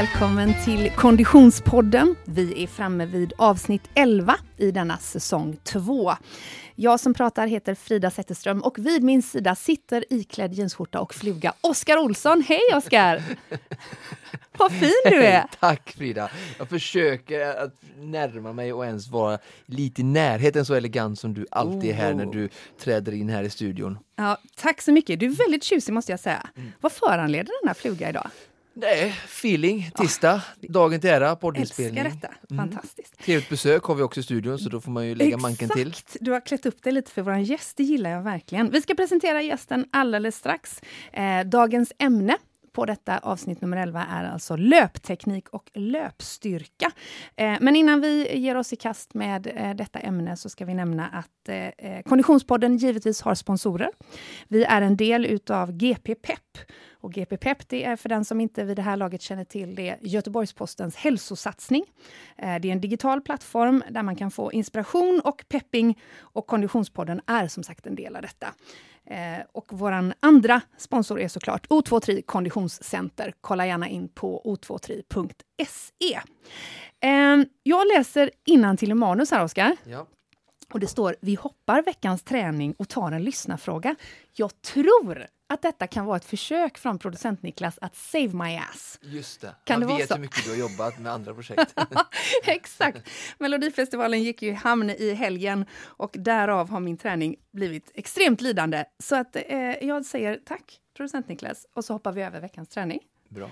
välkommen till Konditionspodden. Vi är framme vid avsnitt 11 i denna säsong 2. Jag som pratar heter Frida Zetterström och vid min sida sitter iklädd jeansskjorta och fluga Oskar Olsson. Hej Oskar! Vad fin du är! Tack Frida! Jag försöker att närma mig och ens vara lite i närheten så elegant som du alltid är här när du träder in här i studion. Ja, tack så mycket. Du är väldigt tjusig måste jag säga. Mm. Vad föranleder den här fluga idag? Nej, feeling, tisdag, oh, dagen till ära, poddinspelning. Älskar detta, mm. fantastiskt. Mm. Trevligt besök har vi också i studion så då får man ju lägga Exakt. manken till. Du har klätt upp dig lite för vår gäst, det gillar jag verkligen. Vi ska presentera gästen alldeles strax. Eh, dagens ämne på detta avsnitt nummer 11 är alltså löpteknik och löpstyrka. Eh, men innan vi ger oss i kast med eh, detta ämne så ska vi nämna att eh, Konditionspodden givetvis har sponsorer. Vi är en del utav GP Pep och GP Pep, det är för den som inte vid det här laget känner till det, Göteborgs-Postens hälsosatsning. Det är en digital plattform där man kan få inspiration och pepping och Konditionspodden är som sagt en del av detta. Eh, och vår andra sponsor är såklart O23 Konditionscenter. Kolla gärna in på o23.se. Eh, jag läser innan till manus här, Oskar. Ja. Och det står Vi hoppar veckans träning och tar en lyssnarfråga. Jag tror att detta kan vara ett försök från producent Niklas att save my ass. Just det, kan man det vet så? hur mycket du har jobbat med andra projekt. Exakt! Melodifestivalen gick ju i hamn i helgen och därav har min träning blivit extremt lidande. Så att eh, jag säger tack producent Niklas och så hoppar vi över veckans träning. Bra.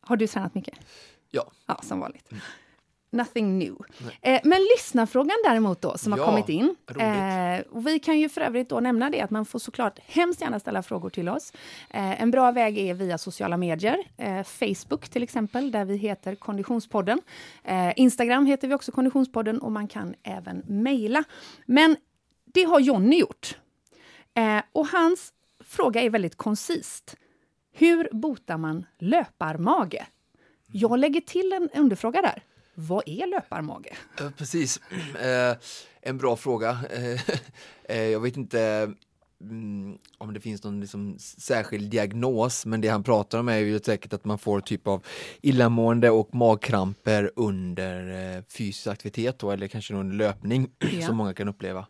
Har du tränat mycket? Ja. Ja, som vanligt. Mm. Nothing new. Eh, men lyssnarfrågan däremot då, som ja, har kommit in. Eh, och vi kan ju för övrigt då nämna det att man får såklart hemskt gärna ställa frågor till oss. Eh, en bra väg är via sociala medier. Eh, Facebook till exempel, där vi heter Konditionspodden. Eh, Instagram heter vi också Konditionspodden och man kan även mejla. Men det har Jonny gjort. Eh, och hans fråga är väldigt koncist. Hur botar man löparmage? Jag lägger till en underfråga där. Vad är löparmage? Precis. Eh, en bra fråga. Eh, jag vet inte mm, om det finns någon liksom särskild diagnos, men det han pratar om är ju säkert att man får typ av illamående och magkramper under eh, fysisk aktivitet då, eller kanske under löpning ja. som många kan uppleva.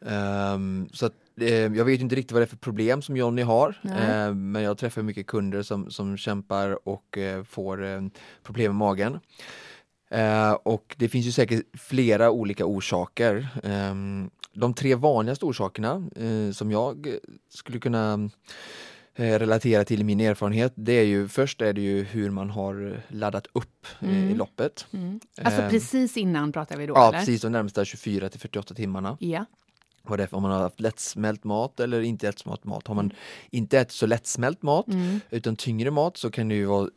Um, så att, eh, jag vet inte riktigt vad det är för problem som Jonny har, eh, men jag träffar mycket kunder som, som kämpar och eh, får problem med magen. Eh, och det finns ju säkert flera olika orsaker. Eh, de tre vanligaste orsakerna eh, som jag skulle kunna eh, relatera till min erfarenhet, det är ju först är det ju hur man har laddat upp eh, mm. i loppet. Mm. Alltså ehm, precis innan pratar vi då? Ja, eller? precis de närmsta 24 till 48 timmarna. Ja. Vad det är om man har haft lättsmält mat eller inte lättsmält mat. Har man inte ätit så lättsmält mat mm. utan tyngre mat så kan det ju vara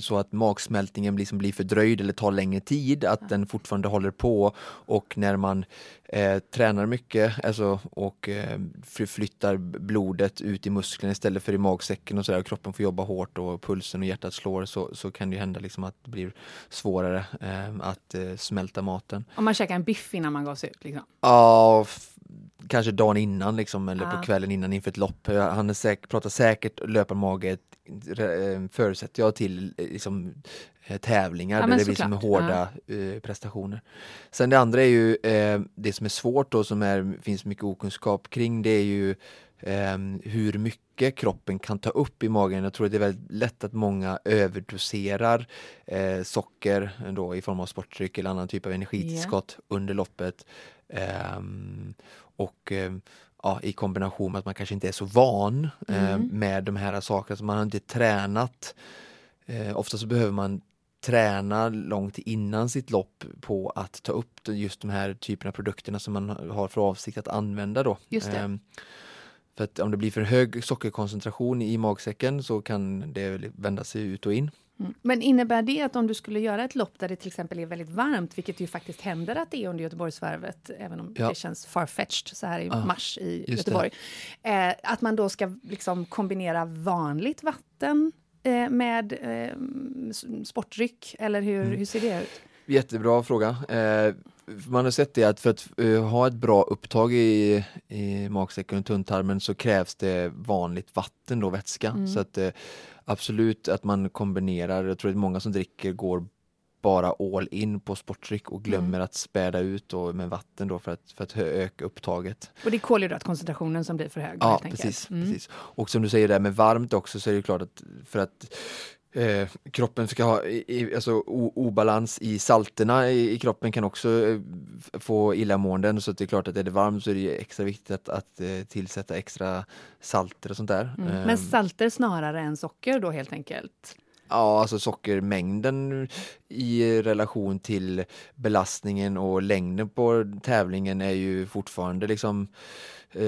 så att magsmältningen liksom blir fördröjd eller tar längre tid, att den fortfarande håller på och när man eh, tränar mycket alltså, och eh, förflyttar blodet ut i musklerna istället för i magsäcken och, så där, och kroppen får jobba hårt och pulsen och hjärtat slår så, så kan det hända liksom att det blir svårare eh, att eh, smälta maten. Om man käkar en biff innan man går ut? Liksom. Ja, kanske dagen innan liksom, eller ah. på kvällen innan inför ett lopp. Han säk pratar säkert löparmage eh, förutsätter jag till eh, liksom, eh, tävlingar ja, där det blir som hårda ja. prestationer. Sen det andra är ju eh, det som är svårt då som är, finns mycket okunskap kring det är ju eh, hur mycket kroppen kan ta upp i magen. Jag tror att det är väldigt lätt att många överdoserar eh, socker då, i form av sportdryck eller annan typ av energitillskott yeah. under loppet. Um, och um, ja, i kombination med att man kanske inte är så van mm. uh, med de här sakerna, så man har inte tränat. Uh, ofta så behöver man träna långt innan sitt lopp på att ta upp just de här typerna av produkterna som man har för avsikt att använda då. För att om det blir för hög sockerkoncentration i magsäcken så kan det vända sig ut och in. Mm. Men innebär det att om du skulle göra ett lopp där det till exempel är väldigt varmt, vilket ju faktiskt händer att det är under Göteborgsvarvet, även om ja. det känns farfetched så här i ah, mars i Göteborg, eh, att man då ska liksom kombinera vanligt vatten eh, med eh, sportdryck, eller hur, mm. hur ser det ut? Jättebra fråga. Eh, man har sett det att för att uh, ha ett bra upptag i, i magsäcken och tunntarmen så krävs det vanligt vatten då, vätska. Mm. Så att uh, absolut att man kombinerar, jag tror att många som dricker går bara all in på sportdryck och glömmer mm. att späda ut då med vatten då för att, för att öka upptaget. Och det är kolhydratkoncentrationen som blir för hög? Ja, precis, mm. precis. Och som du säger där med varmt också så är det klart att för att Eh, kroppen ska ha i, alltså, o, obalans i salterna i, i, kroppen kan också eh, få illamåenden så det är klart att är det varmt så är det extra viktigt att, att eh, tillsätta extra salter och sånt där. Mm. Men salter snarare än socker då helt enkelt? Ja, alltså sockermängden i relation till belastningen och längden på tävlingen är ju fortfarande liksom eh,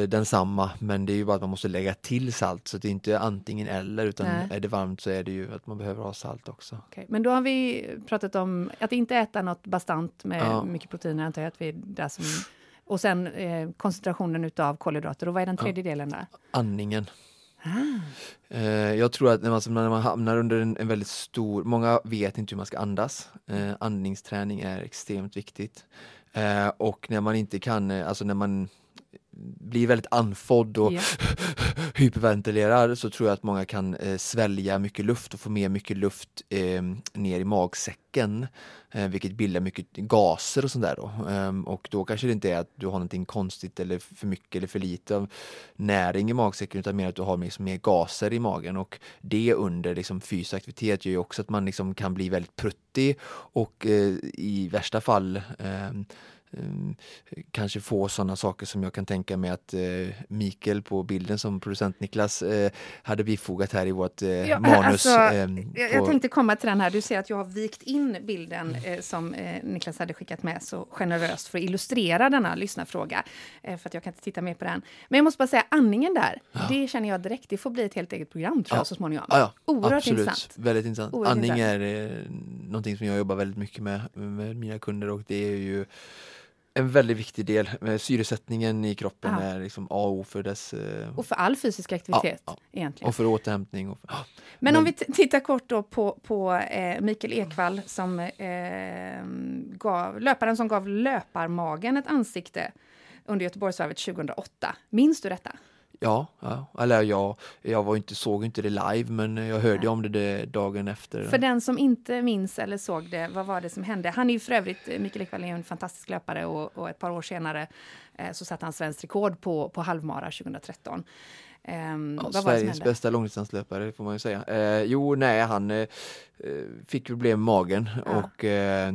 densamma men det är ju bara att man måste lägga till salt så det är inte antingen eller utan Nej. är det varmt så är det ju att man behöver ha salt också. Okay. Men då har vi pratat om att inte äta något bastant med ja. mycket proteiner antar jag att vi där som och sen eh, koncentrationen utav kolhydrater och vad är den tredje ja. delen där? Andningen. Ah. Jag tror att när man, när man hamnar under en, en, väldigt stor, många vet inte hur man ska andas. Eh, andningsträning är extremt viktigt. Eh, och när man inte kan, alltså när man blir väldigt andfådd och yeah. hyperventilerar så tror jag att många kan eh, svälja mycket luft och få med mycket luft eh, ner i magsäcken. Eh, vilket bildar mycket gaser och sånt där då. Ehm, och då kanske det inte är att du har någonting konstigt eller för mycket eller för lite av näring i magsäcken utan mer att du har liksom mer gaser i magen och det under liksom fysisk aktivitet gör ju också att man liksom kan bli väldigt pruttig och eh, i värsta fall ehm, kanske få sådana saker som jag kan tänka mig att eh, Mikael på bilden som producent Niklas eh, hade bifogat här i vårt eh, ja, manus. Alltså, eh, jag, tänkte komma till den här, du ser att jag har vikt in bilden eh, som eh, Niklas hade skickat med så generöst för att illustrera denna lyssnarfråga. för att jag kan inte titta mer på den. Men jag måste bara säga andningen där, ja. det känner jag direkt, det får bli ett helt eget program tror jag så småningom. Ja, ja. Oerhört Absolut. intressant. Väldigt intressant. Oerhört Andning intressant. är någonting som jag jobbar väldigt mycket med, med mina kunder och det är ju en väldigt viktig del. Syresättningen i kroppen ja. är liksom A och O för dess... Eh... Och för all fysisk aktivitet ja, ja. egentligen. Och för återhämtning. Och för... Men, Men, om vi tittar kort då på, på eh, Mikael Ekvall som eh, gav, löparen som gav löparmagen ett ansikte under Göteborgsvarvet 2008. Minns du detta? Ja, ja. eller jag, jag var inte, såg inte det live men jag hörde Nej. om det, det, dagen efter. För den som inte minns eller såg det, vad var det som hände? Han är ju för övrigt, Mikael Ekvall är en fantastisk löpare och, och, ett par år senare eh, så satte han svenskt rekord på, på halvmara 2013. Um, ja, Sveriges bästa långdistanslöpare får man ju säga. Eh, jo, nej, han eh, fick problem med magen ja. och eh, Eh,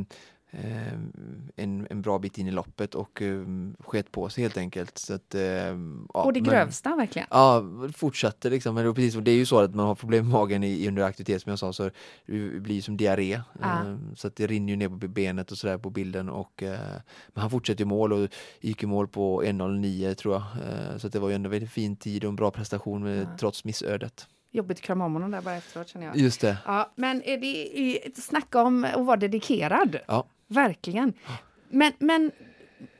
en, en bra bit in i loppet och um, sket på sig helt enkelt. Så att, uh, ja, och det grövsta men, verkligen? Ja, fortsatte liksom. Men det, precis, det är ju så att man har problem med magen i, under aktivitet som jag sa så det blir som diarré. Ah. Uh, så att det rinner ju ner på benet och sådär på bilden och uh, men han fortsätter i mål och gick i mål på 1.09 tror jag. så att det var ju ändå en fin tid och en bra prestation med, ah. trots missödet. Jobbigt att krama om honom där bara efteråt känner jag. Just det. Ja, men är det, snacka om att vara dedikerad. Ja. Verkligen. Men, men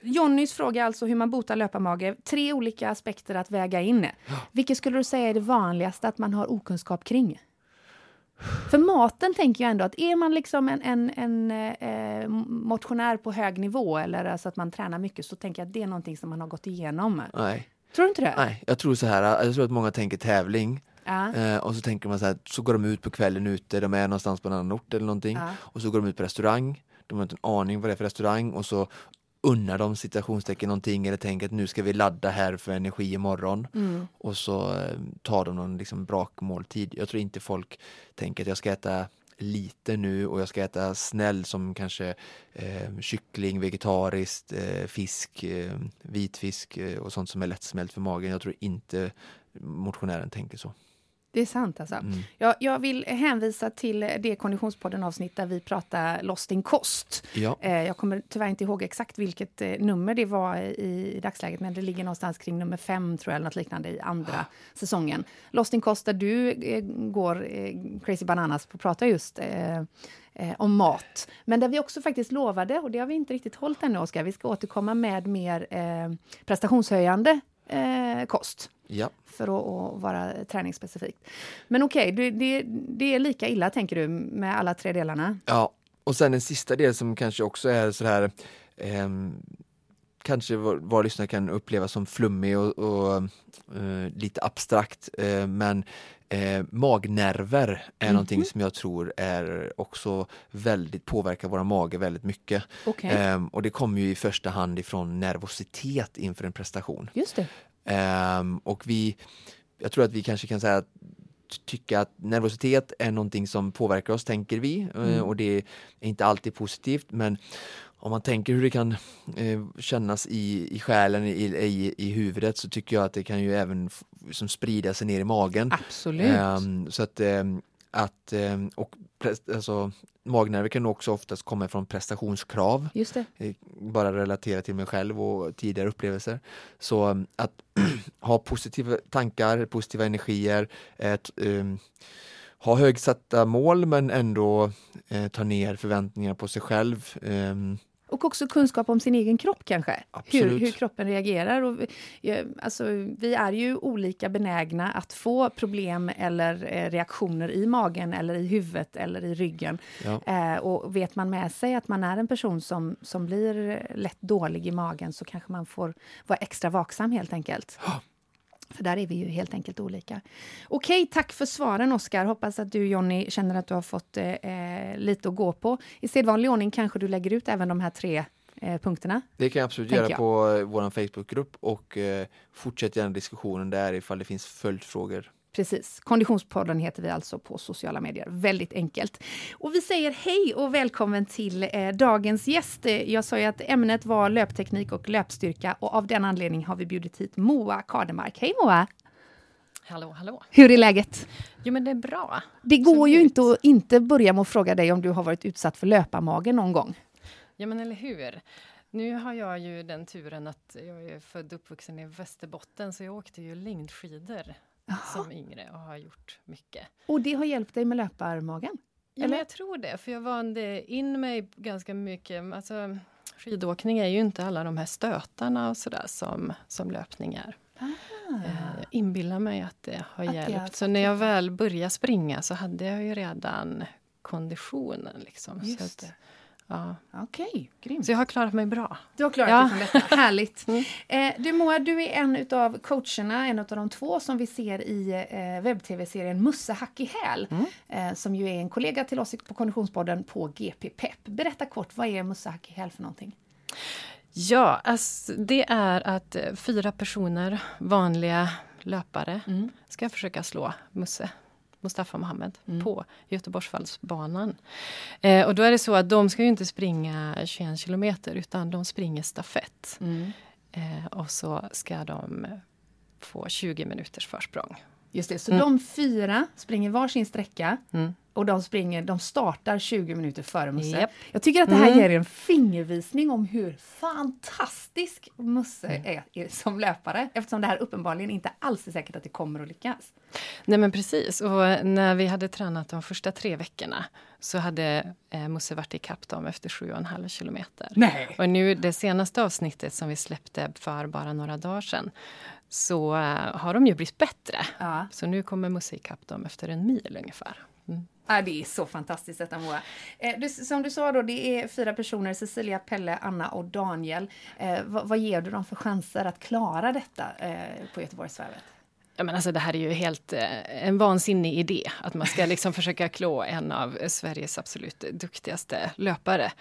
Jonnys fråga alltså hur man botar löparmage. Tre olika aspekter att väga in. Vilket skulle du säga är det vanligaste att man har okunskap kring? För maten tänker jag ändå att är man liksom en, en, en eh, motionär på hög nivå eller alltså att man tränar mycket så tänker jag att det är någonting som man har gått igenom. Nej. Tror du inte det? Nej, jag tror så här. Jag tror att många tänker tävling. Ja. Eh, och så tänker man så här, så går de ut på kvällen ute, de är någonstans på en annan ort eller någonting. Ja. Och så går de ut på restaurang de har inte en aning vad det är för restaurang och så unnar de citationstecken någonting eller tänker att nu ska vi ladda här för energi imorgon. Mm. Och så eh, tar de någon liksom brakmåltid. Jag tror inte folk tänker att jag ska äta lite nu och jag ska äta snäll som kanske eh, kyckling, vegetariskt, eh, fisk, eh, vitfisk eh, och sånt som är lättsmält för magen. Jag tror inte motionären tänker så. Det är sant alltså. Mm. Jag, jag, vill hänvisa till det Konditionspodden-avsnitt där vi pratar loss din kost. Ja. Eh, jag kommer tyvärr inte ihåg exakt vilket eh, nummer det var i, i, dagsläget, men det ligger någonstans kring nummer fem, tror jag, eller något liknande i andra ah. säsongen. Loss din kost, där du eh, går eh, crazy bananas på att prata just eh, eh, om mat. Men där vi också faktiskt lovade, och det har vi inte riktigt hållit ännu, Oskar, vi ska återkomma med mer prestationshöjande kost. Ja. För att, att, vara träningsspecifikt. Men okej, okay, det, det är lika illa tänker du med alla tre delarna? Ja, och sen en sista del som kanske också är så här eh, kanske våra lyssnare kan uppleva som flummig och, och uh, lite abstrakt uh, men uh, magnerver är mm någonting som jag tror är också väldigt påverkar våra mage väldigt mycket. Okay. Um, och det kommer ju i första hand ifrån nervositet inför en prestation. Just det. Um, och vi, jag tror att vi kanske kan säga att tycka att nervositet är någonting som påverkar oss, tänker vi. Mm. Och det är inte alltid positivt men om man tänker hur det kan eh, kännas i, i själen, i, i, i huvudet så tycker jag att det kan ju även som sprida sig ner i magen. Absolut. Eh, så att, eh, att och alltså, magnerver kan också oftast komma från prestationskrav. Just det. Eh, bara relatera till mig själv och tidigare upplevelser. Så att ha positiva tankar, positiva energier, ett, um, ha högsatta mål men ändå eh, ta ner förväntningar på sig själv. Um, och också kunskap om sin egen kropp kanske. Hur, hur, kroppen reagerar. Och, alltså, vi är ju olika benägna att få problem eller eh, reaktioner i magen eller i huvudet eller i ryggen. Ja. Eh, och vet man med sig att man är en person som, som blir lätt dålig i magen så kanske man får vara extra vaksam helt enkelt. För där är vi ju helt enkelt olika. Okej, tack för svaren Oskar. Hoppas att du Jonny känner att du har fått eh, eh, lite att gå på. I sedvanlig ordning kanske du lägger ut även de här tre eh, punkterna? Det kan jag absolut göra jag. på eh, vår Facebookgrupp och eh, fortsätt gärna diskussionen där ifall det finns följdfrågor. Precis. Konditionspodden heter vi alltså på sociala medier. Väldigt enkelt. Och vi säger hej och välkommen till eh, dagens gäst. Jag sa ju att ämnet var löpteknik och löpstyrka och av den anledningen har vi bjudit hit Moa Kardemark. Hej Moa! Hallå, hallå! Hur är läget? Jo, men det är bra. Det går ju inte att inte börja med att fråga dig om du har varit utsatt för löparmage någon gång. Ja, men eller hur? Nu har jag ju den turen att jag är född och uppvuxen i Västerbotten, så jag åkte ju längdskidor Aha. som yngre och har gjort mycket. Och det har hjälpt dig med löparmagen? Ja, Eller? jag tror det, för jag vande in mig ganska mycket. Alltså, skidåkning är ju inte alla de här stötarna och sådär som, som löpning är. Ah. Eh, jag inbillar mig att det har att hjälpt. Det så när jag väl började springa så hade jag ju redan konditionen. Liksom. Just så att, Ja. Okej, okay, grymt. Så jag har klarat mig bra. Du har klarat ja. dig från detta, härligt. Mm. Eh, du Moa, du är en av coacherna, en av de två som vi ser i eh, webb-tv-serien Musse hack i häl, mm. eh, som ju är en kollega till oss på Konditionspodden på GP Pep. Berätta kort, vad är Musse hack i häl för någonting? Ja, alltså, det är att eh, fyra personer, vanliga löpare, mm. ska försöka slå Musse Mustafa Mohamed mm. på Göteborgsfallsbanan. Eh, och då är det så att de ska ju inte springa 21 kilometer utan de springer stafett. Mm. Eh, och så ska de få 20 minuters försprång. Just det, så mm. de fyra springer varsin sträcka mm och de springer, de startar 20 minuter före Musse. Yep. Jag tycker att det här mm. ger en fingervisning om hur fantastisk Musse mm. är, är, som löpare eftersom det här uppenbarligen inte alls är säkert att det kommer att lyckas. Nej men precis, och när vi hade tränat de första tre veckorna så hade eh, Musse varit ikapp dem efter 7,5 kilometer. Nej. Och nu det senaste avsnittet som vi släppte för bara några dagar sedan så uh, har de ju blivit bättre. Ja. Så nu kommer Musse ikapp dem efter en mil ungefär. Mm. Ja, det är så fantastiskt detta Moa. Eh, du, som du sa då, det är fyra personer, Cecilia, Pelle, Anna och Daniel. Eh, vad, vad, ger du dem för chanser att klara detta eh, på Göteborgsvarvet? Ja, men alltså, det här är ju helt eh, en vansinnig idé, att man ska liksom försöka klå en av Sveriges absolut duktigaste löpare.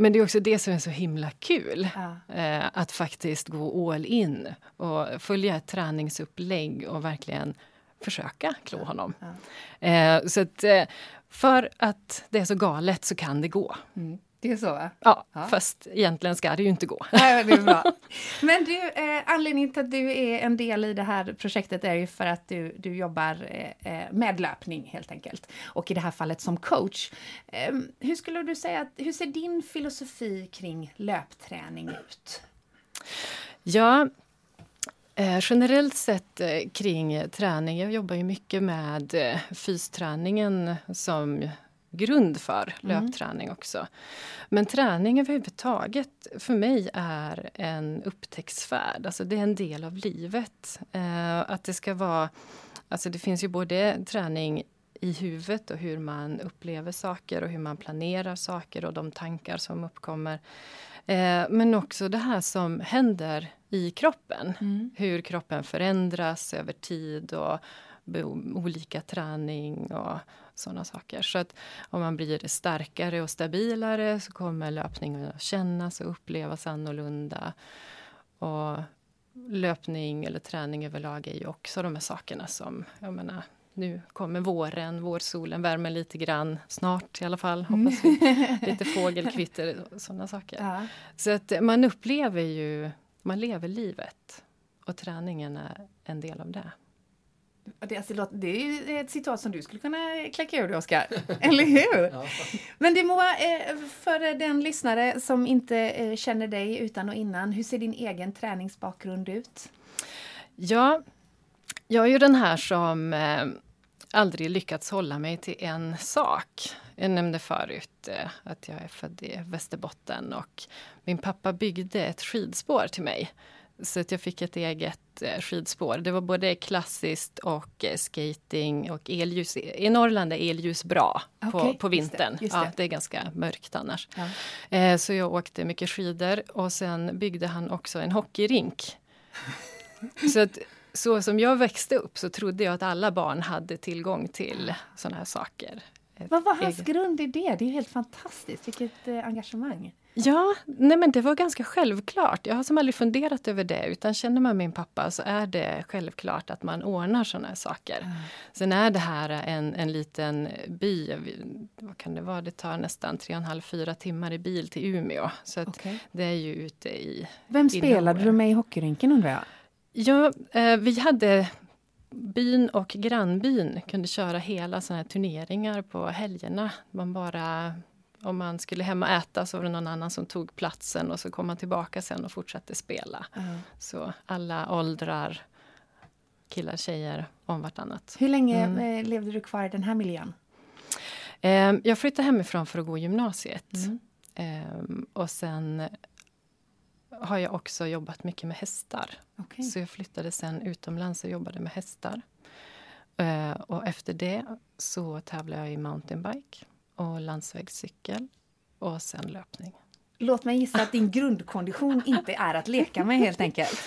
Men det är också det som är så himla kul. Ja. Eh, att faktiskt gå all in och följa ett träningsupplägg och verkligen försöka klå honom. Ja. Eh, så att, eh, för att det är så galet så kan det gå. Mm. Det är så? Va? Ja, ja, fast egentligen ska det ju inte gå. Nej, det är bra. Men du, eh, anledningen till att du är en del i det här projektet är ju för att du, du jobbar eh, eh med löpning helt enkelt. Och i det här fallet som coach. Eh, hur skulle du säga, att, hur ser din filosofi kring löpträning ut? Ja, Eh, generellt sett eh, kring träning, jag jobbar ju mycket med fysträningen som grund för mm. löpträning också. Men träning överhuvudtaget för mig är en upptäcktsfärd. Alltså det är en del av livet. Eh, att det ska vara... Alltså det finns ju både träning i huvudet och hur man upplever saker och hur man planerar saker och de tankar som uppkommer. Eh, men också det här som händer i kroppen. Mm. Hur kroppen förändras över tid och olika träning och sådana saker. Så att om man blir starkare och stabilare så kommer löpningen att kännas och upplevas annorlunda. Och löpning eller träning överlag är ju också de här sakerna som, jag menar, nu kommer våren, vårsolen värmer lite grann, snart i alla fall, hoppas vi. lite fågelkvitter och sådana saker. Ja. Så att man upplever ju, man lever livet och träningen är en del av det. Det, alltså, det är ett citat som du skulle kunna kläcka ur dig, Oskar. Eller hur? Ja. Men det må eh, för den lyssnare som inte eh, känner dig utan och innan, hur ser din egen träningsbakgrund ut? Ja, jag är ju den här som eh, aldrig lyckats hålla mig till en sak. Jag nämnde förut att jag är född i Västerbotten och min pappa byggde ett skidspår till mig. Så att jag fick ett eget eh, skidspår. Det var både klassiskt och eh, skating och elljus. I Norrland är elljus bra okay, på, på vintern. Just det, just det. Ja, det är ganska mörkt annars. Ja. Eh, så jag åkte mycket skidor och sen byggde han också en hockeyrink. så att, så som jag växte upp så trodde jag att alla barn hade tillgång till sådana här saker. Vad var hans grund i det? Det är helt fantastiskt, vilket engagemang. Ja, nej men det var ganska självklart. Jag har som aldrig funderat över det. Utan känner man min pappa så är det självklart att man ordnar såna här saker. Mm. Sen är det här en, en liten by. Vad kan det vara? Det tar nästan tre och en halv, fyra timmar i bil till Umeå. Så okay. det är ju ute i... Vem spelade du med i hockeyrinken undrar jag? Ja, eh, vi hade byn och grannbyn kunde köra hela såna här turneringar på helgerna. Man bara om man skulle hem och äta så var det någon annan som tog platsen och så kom man tillbaka sen och fortsatte spela. Mm. Så alla åldrar, killar, tjejer om vartannat. Hur länge mm. Eh, levde du kvar i den här miljön? Eh, jag flyttade hemifrån för att gå gymnasiet. Mm. Eh, och sen har jag också jobbat mycket med hästar. Okay. Så jag flyttade sen utomlands och jobbade med hästar. Eh, och efter det så tävlade jag i mountainbike och landsvägscykel och sen löpning. Låt mig gissa att din grundkondition inte är att leka med helt enkelt.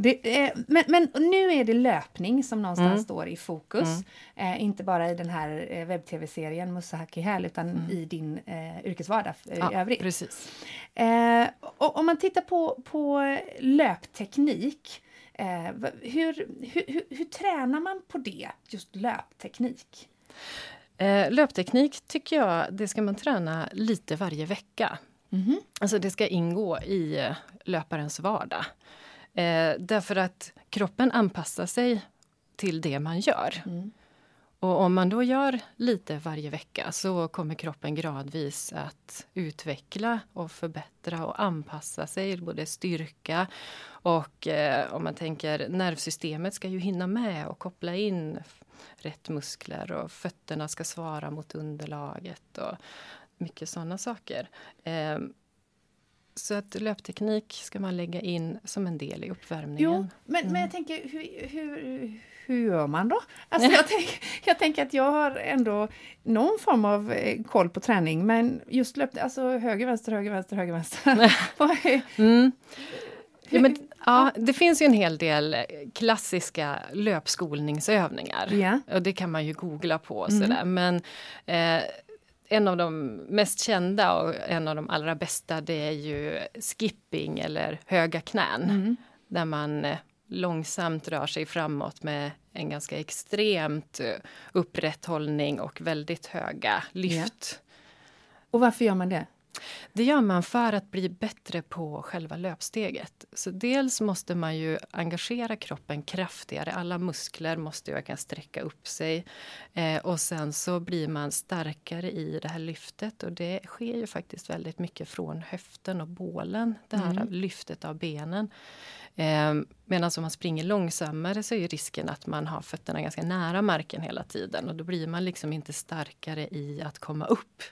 Det, eh, men, men, nu är det löpning som någonstans mm. står i fokus. Mm. Eh, inte bara i den här eh, webb-tv-serien Musahaki Häl utan mm. i din eh, yrkesvardag ja, i övrigt. Precis. Eh, och om man tittar på, på löpteknik eh, hur, hur, hur, hur tränar man på det, just löpteknik? Eh, löpteknik tycker jag, det ska man träna lite varje vecka. Mm. Alltså det ska ingå i eh, löparens vardag. Eh, därför att kroppen anpassar sig till det man gör. Mm. Och om man då gör lite varje vecka så kommer kroppen gradvis att utveckla och förbättra och anpassa sig, både styrka och eh, om man tänker nervsystemet ska ju hinna med och koppla in rätt muskler och fötterna ska svara mot underlaget och mycket sådana saker. Eh, så att löpteknik ska man lägga in som en del i uppvärmningen. Jo, men, mm. men jag tänker, hur, hur, hur gör man då? Alltså jag, tänk, jag tänker att jag har ändå någon form av eh, koll på träning, men just löp, alltså höger, vänster, höger, vänster, höger, vänster. mm. Ja, men, ja, det finns ju en hel del klassiska löpskolningsövningar. Yeah. Och det kan man ju googla på. Mm. sådär. Men eh, en av de mest kända och en av de allra bästa det är ju skipping eller höga knän. Mm. Där man eh, långsamt rör sig framåt med en ganska extremt eh, upprätthållning och väldigt höga lyft. Yeah. Och varför gör man det? Det gör man för att bli bättre på själva löpsteget. Så dels måste man ju engagera kroppen kraftigare. Alla muskler måste ju verkligen sträcka upp sig. Eh, och sen så blir man starkare i det här lyftet. Och det sker ju faktiskt väldigt mycket från höften och bålen. Det här mm. lyftet av benen. Eh, Medan om man springer långsammare så är risken att man har fötterna ganska nära marken hela tiden och då blir man liksom inte starkare i att komma upp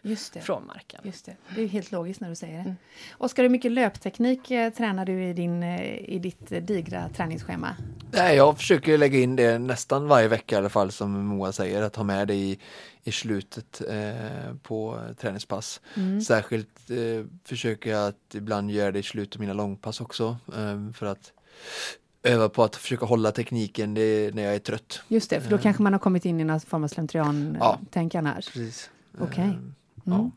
från marken. Just det. det är helt logiskt när du säger det. Mm. Oskar, hur mycket löpteknik eh, tränar du i, din, eh, i ditt eh, digra träningsschema? Nej, jag försöker lägga in det nästan varje vecka i alla fall som Moa säger, att ha med det i, i slutet eh, på träningspass. Mm. Särskilt eh, försöker jag att ibland göra det i slutet av mina långpass också eh, för att öva på att försöka hålla tekniken när jag är trött. Just det, för då kanske man har kommit in i någon form av slentrian-tänkande här. Precis. Okej. Okay. Mm. Ja.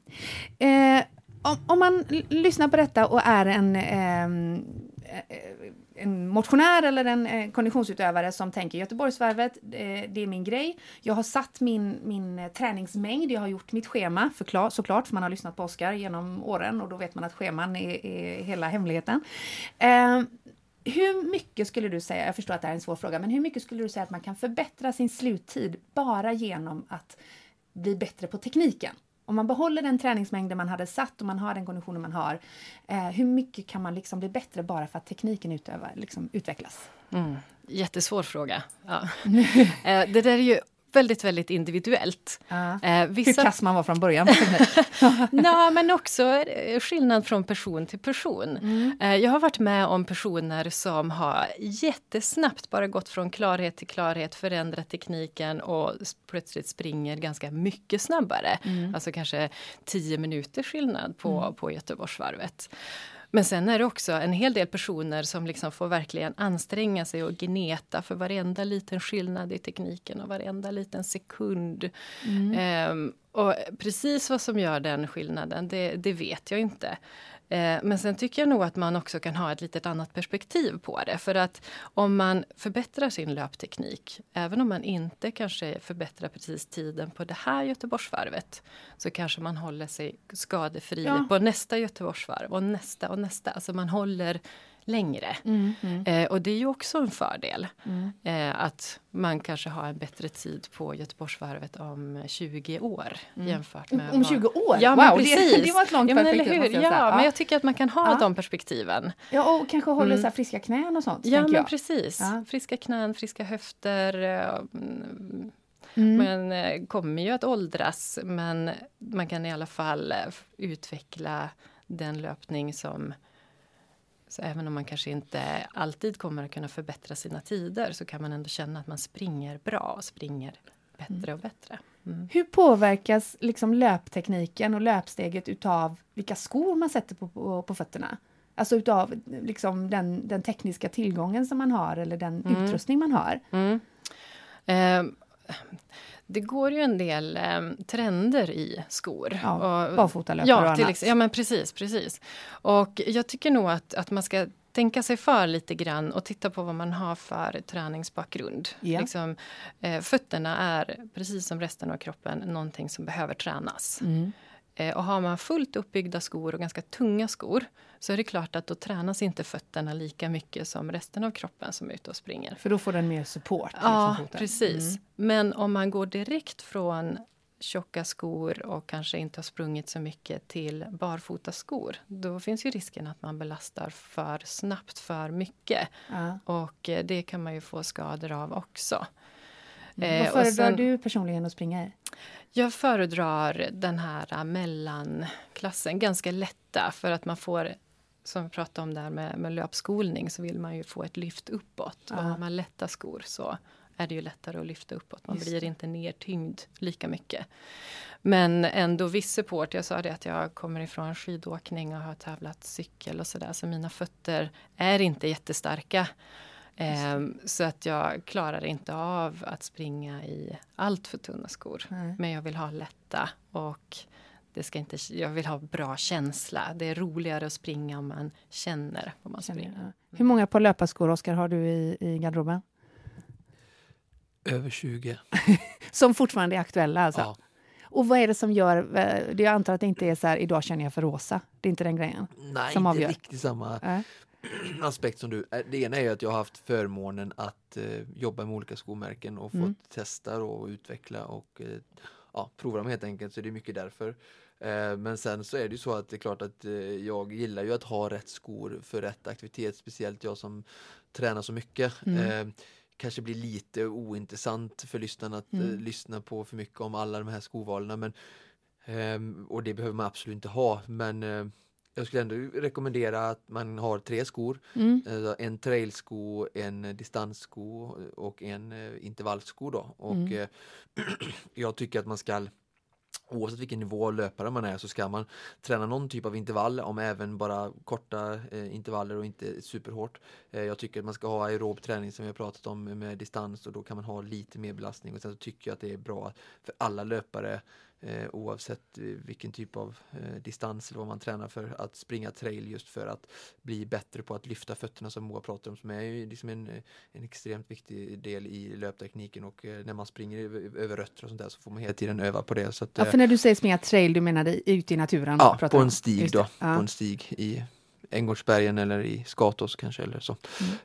Eh, om, om, man lyssnar på detta och är en, eh, en motionär eller en eh, konditionsutövare som tänker Göteborgsvarvet, eh, det är min grej. Jag har satt min, min eh, träningsmängd, jag har gjort mitt schema förklar, såklart, för man har lyssnat på Oskar genom åren och då vet man att scheman är, är hela hemligheten. Eh, hur mycket skulle du säga, jag förstår att det är en svår fråga, men hur mycket skulle du säga att man kan förbättra sin sluttid bara genom att bli bättre på tekniken? Om man behåller den träningsmängden man hade satt och man har den konditionen man har, eh, hur mycket kan man liksom bli bättre bara för att tekniken utövar, liksom utvecklas? Mm. Jättesvår fråga. Ja. eh, det där är ju väldigt, väldigt individuellt. Eh, vissa... Hur kass man var från början. Nej, men också skillnad från person till person. Mm. Eh, jag har varit med om personer som har jättesnabbt bara gått från klarhet till klarhet, förändrat tekniken och plötsligt springer ganska mycket snabbare. Mm. Alltså kanske tio minuters skillnad på, mm. på Göteborgsvarvet. Men sen är det också en hel del personer som liksom får verkligen anstränga sig och gneta för varenda liten skillnad i tekniken och varenda liten sekund. Mm. Um, och precis vad som gör den skillnaden, det, det vet jag inte. Eh, men sen tycker jag nog att man också kan ha ett litet annat perspektiv på det. För att om man förbättrar sin löpteknik, även om man inte kanske förbättrar precis tiden på det här Göteborgsvarvet, så kanske man håller sig skadefri ja. på nästa Göteborgsvarv och nästa och nästa. Alltså man håller längre. Mm, mm. Eh, och det är ju också en fördel. Mm. Eh, att man kanske har en bättre tid på Göteborgsvarvet om 20 år mm. jämfört med... Om 20 år? Ja, wow, precis. Det, det var ett långt ja, perspektiv. Ja, ja, men jag tycker att man kan ha ja. de perspektiven. Ja, och kanske hålla mm. så friska knän och sånt. Ja, men jag. precis. Ja. Friska knän, friska höfter. Mm. Man eh, kommer ju att åldras, men man kan i alla fall utveckla den löpning som så även om man kanske inte alltid kommer att kunna förbättra sina tider så kan man ändå känna att man springer bra och springer bättre mm. och bättre. Mm. Hur påverkas liksom löptekniken och löpsteget utav vilka skor man sätter på, på, på fötterna? Alltså utav liksom den, den tekniska tillgången som man har eller den mm. utrustning man har. Eh, det går ju en del eh, trender i skor. Ja, barfotalöpare ja, och annat. Ja, men precis, precis. Och jag tycker nog att, att man ska tänka sig för lite grann och titta på vad man har för träningsbakgrund. Ja. Liksom, eh, fötterna är, precis som resten av kroppen, någonting som behöver tränas. Mm. Eh, och har man fullt uppbyggda skor och ganska tunga skor så är det klart att då tränas inte fötterna lika mycket som resten av kroppen som är ute och springer. För då får den mer support? Ja, liksom, precis. Mm. Men om man går direkt från tjocka skor och kanske inte har sprungit så mycket till barfota skor. Då finns ju risken att man belastar för snabbt för mycket. Ja. Och eh, det kan man ju få skador av också. Mm. Vad föredrar sen, du personligen att springa i? Jag föredrar den här mellanklassen, ganska lätta för att man får som vi pratade om där med, med löpskolning så vill man ju få ett lyft uppåt. Och har man lätta skor så är det ju lättare att lyfta uppåt. Man Just blir inte nertyngd lika mycket. Men ändå viss support. Jag sa det att jag kommer ifrån skidåkning och har tävlat cykel och sådär. Så mina fötter är inte jättestarka. Eh, så att jag klarar inte av att springa i allt för tunna skor. Nej. Men jag vill ha lätta och det ska inte, jag vill ha bra känsla. Det är roligare att springa om man känner vad man känner, springer. Ja. Hur många par löparskor, Oskar, har du i, i garderoben? Över 20. som fortfarande är aktuella alltså? Ja. Och vad är det som gör... Jag antar att det inte är så här, idag känner jag för rosa. Det är inte den grejen? Nej, som inte avgör. riktigt samma äh. aspekt som du. Äh, det ena är ju att jag har haft förmånen att uh, jobba med olika skomärken och mm. fått testa och utveckla och uh, ja, prova dem helt enkelt. Så det är mycket därför. Uh, men sen så är det ju så att det är klart att jag gillar ju att ha rätt skor för rätt aktivitet. Speciellt jag som tränar så mycket. Mm kanske blir lite ointressant för lyssnarna att mm. lyssna på för mycket om alla de här skovalen. Men, um, och det behöver man absolut inte ha. Men jag skulle ändå rekommendera att man har tre skor. Mm. En trailsko, en distanssko och en intervallsko då. Och mm. jag tycker att man ska Oavsett vilken nivå löpare man är så ska man träna någon typ av intervall, om även bara korta eh, intervaller och inte superhårt. Eh, jag tycker att man ska ha aerob träning som vi har pratat om med distans och då kan man ha lite mer belastning. Och sen så tycker jag att det är bra för alla löpare eh, oavsett eh, vilken typ av eh, distans eller vad man tränar för att springa trail just för att bli bättre på att lyfta fötterna som Moa pratar om som är ju liksom en, en extremt viktig del i löptekniken och eh, när man springer över, rötter och sånt där så får man hela tiden öva på det. Så att, ja, för när du säger springa trail, du menar ute i naturen? Ja, på en stig då, ja. på en stig i Änggårdsbergen eller i Skatås kanske eller så.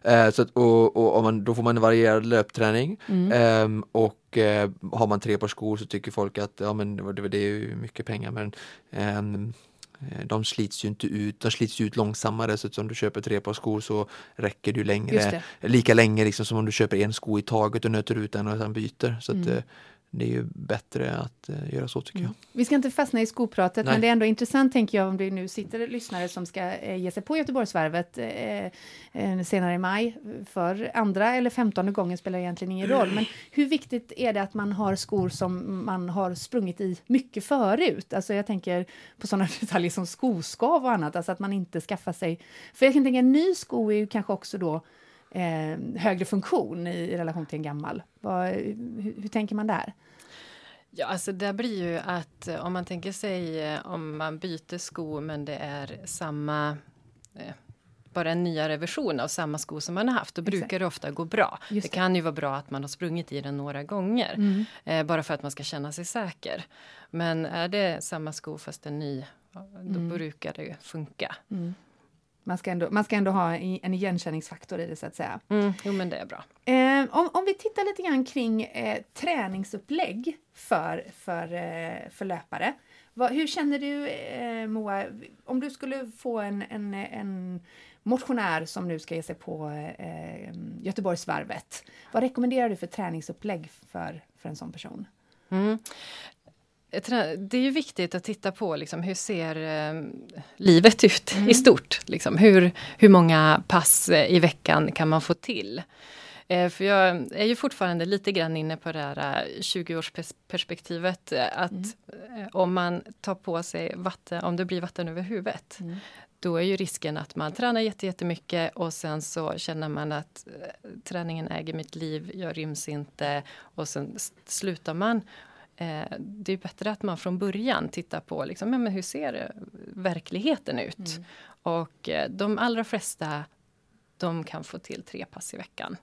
Mm. Eh, så att, och, och, man, då får man en varierad löpträning mm. eh, och eh, har man tre par skor så tycker folk att ja, men det, det är ju mycket pengar men ehm, eh, de slits ju inte ut, de slits ut långsammare så att om du köper tre par skor så räcker du längre, lika länge liksom som om du köper en sko i taget och nöter ut den och sen byter. Så att, mm. Eh, det är ju bättre att uh, göra så tycker mm. jag. Vi ska inte fastna i skopratet, Nej. men det är ändå intressant tänker jag om det nu sitter lyssnare som ska uh, ge sig på Göteborgsvarvet uh, senare i maj. För andra eller femtonde gången spelar egentligen ingen roll. Men hur viktigt är det att man har skor som man har sprungit i mycket förut? Alltså jag tänker på sådana detaljer som skoskav och annat, alltså att man inte skaffar sig... För jag kan tänka en ny sko är ju kanske också då eh, högre funktion i relation till en gammal. Vad, hur, hur, tänker man där? Ja, alltså det blir ju att eh, om man tänker sig eh, om man byter sko men det är samma eh, bara en nyare version av samma sko som man har haft, då Exakt. brukar det ofta gå bra. Det. det. kan ju vara bra att man har sprungit i den några gånger, mm. eh, bara för att man ska känna sig säker. Men är det samma sko fast en ny, då mm. brukar det funka. Mm. Man ska, ändå, man ska ändå ha en igenkänningsfaktor i det så att säga. Mm, jo men det är bra. Eh, om, om vi tittar lite grann kring eh, träningsupplägg för, för, eh, för löpare. Vad, hur känner du eh, Moa, om du skulle få en, en, en motionär som nu ska ge sig på eh, Göteborgsvarvet. Vad rekommenderar du för träningsupplägg för, för en sån person? Mm. Det är ju viktigt att titta på liksom, hur ser eh, livet ut mm. i stort. Liksom, hur, hur många pass eh, i veckan kan man få till? Eh, för jag är ju fortfarande lite grann inne på det här 20-årsperspektivet. Eh, att mm. Eh, om man tar på sig vatten, om det blir vatten över huvudet. Mm. Då är ju risken att man tränar jättemycket och sen så känner man att träningen äger mitt liv, jag ryms inte och sen slutar man Eh, det är bättre att man från början tittar på liksom, ja, men hur ser verkligheten ut. Mm. Och eh, de allra flesta de kan få till tre pass i veckan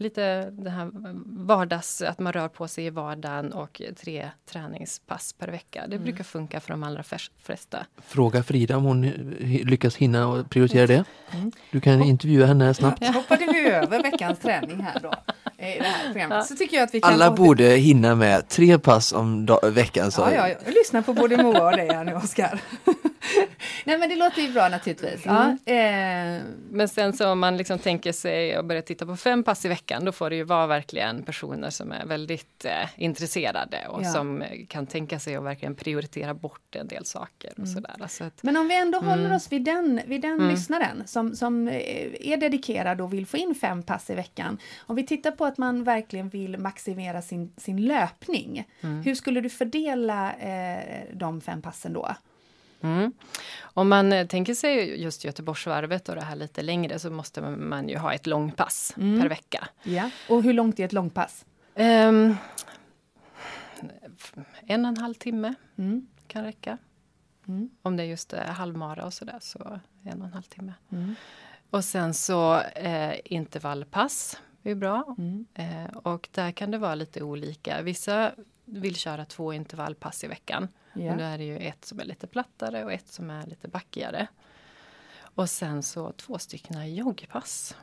lite det här vardags, att man rör på sig i vardagen och tre träningspass per vecka. Det mm. brukar funka för de allra flesta. Fråga Frida om hon lyckas hinna och prioritera det. Mm. Du kan intervjua henne snabbt. Ja, hoppade vi över veckans träning här då. I det här programmet. Så tycker jag att vi kan Alla borde hinna med tre pass om veckan. Så. Ja, ja, jag lyssnar på både Moa och dig här nu Oskar. Nej men det låter ju bra naturligtvis. Mm. Ja, eh. Men sen så om man liksom tänker sig att börja titta på fem pass i veckan då får det ju vara verkligen personer som är väldigt eh, intresserade och ja. som kan tänka sig att verkligen prioritera bort en del saker. och mm. sådär. Alltså att, men om vi ändå mm. håller oss vid den, vid den mm. lyssnaren som, som eh, är dedikerad och vill få in fem pass i veckan. Om vi tittar på att man verkligen vill maximera sin, sin löpning. Mm. Hur skulle du fördela eh, de fem passen då? Mm. Om man eh, tänker sig just Göteborgsvarvet och det här lite längre så måste man ju ha ett långpass mm. per vecka. Ja. Och hur långt är ett långpass? Um, en och en halv timme mm. kan räcka. Mm. Om det är just eh, halvmara och sådär så en och en halv timme. Mm. Och sen så eh, intervallpass är bra. Mm. Eh, och där kan det vara lite olika. Vissa vill köra två intervallpass i veckan. Yeah. Och då är det ju ett som är lite plattare och ett som är lite backigare. Och sen så två stycken joggpass.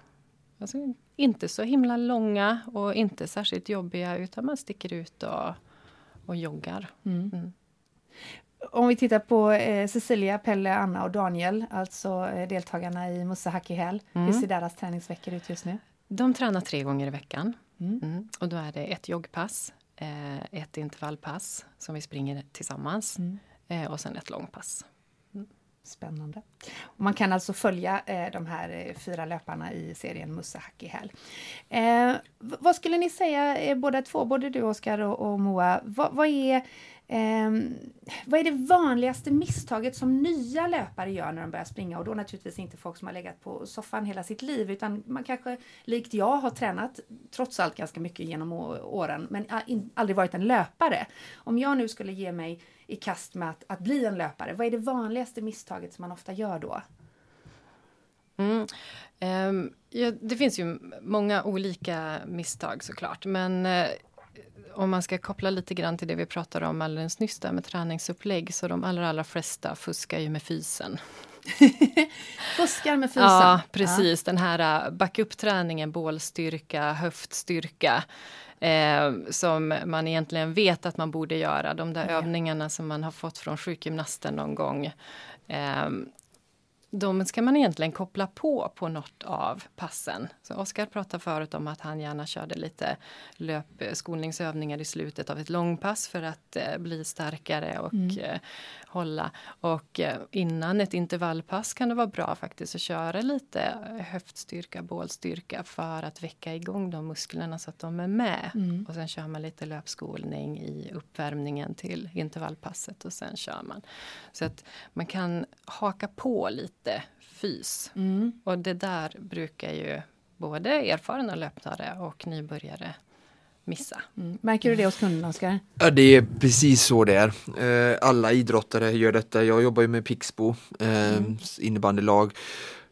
Alltså inte så himla långa och inte särskilt jobbiga utan man sticker ut och, och joggar. Mm. Mm. Om vi tittar på eh, Cecilia, Pelle, Anna och Daniel, alltså eh, deltagarna i Musse Hack i häl. Mm. Hur ser deras träningsveckor ut just nu? De tränar tre gånger i veckan. Mm. Mm. Och då är det ett joggpass, eh, ett intervallpass som vi springer tillsammans mm. eh, och sen ett långpass. Mm. Spännande. Och man kan alltså följa eh, de här eh, fyra löparna i serien Musse Hacki Häl. Eh, vad skulle ni säga, eh, båda två, både du Oskar och, och, Moa, vad, vad är Eh, vad är det vanligaste misstaget som nya löpare gör när de börjar springa? Och då naturligtvis inte folk som har legat på soffan hela sitt liv utan man kanske likt jag har tränat trots allt ganska mycket genom åren men aldrig varit en löpare. Om jag nu skulle ge mig i kast med att, att bli en löpare, vad är det vanligaste misstaget som man ofta gör då? Mm. Um, ja, det finns ju många olika misstag såklart men uh, om man ska koppla lite grann till det vi pratade om alldeles nyss där med träningsupplägg så de allra, allra flesta fuskar ju med fysen. Fuskar med fysen? Ja, precis. Ja. Den här uh, backup-träningen, bålstyrka, höftstyrka eh, som man egentligen vet att man borde göra. De där ja. övningarna som man har fått från sjukgymnasten någon gång. Eh, de ska man egentligen koppla på på något av passen. Så Oskar pratade förut om att han gärna körde lite löpskolningsövningar i slutet av ett långpass för att eh, bli starkare och mm. eh, hålla. Och eh, innan ett intervallpass kan det vara bra faktiskt att köra lite höftstyrka, bålstyrka för att väcka igång de musklerna så att de är med. Mm. Och sen kör man lite löpskolning i uppvärmningen till intervallpasset och sen kör man. Så att man kan haka på lite fys. Mm. Och det där brukar ju både erfarna löpare och nybörjare missa. Mm. Märker du det hos kunderna, Oskar? Ja, det är precis så det är. Eh, alla idrottare gör detta. Jag jobbar ju med Pixbo, eh, mm. innebandylag.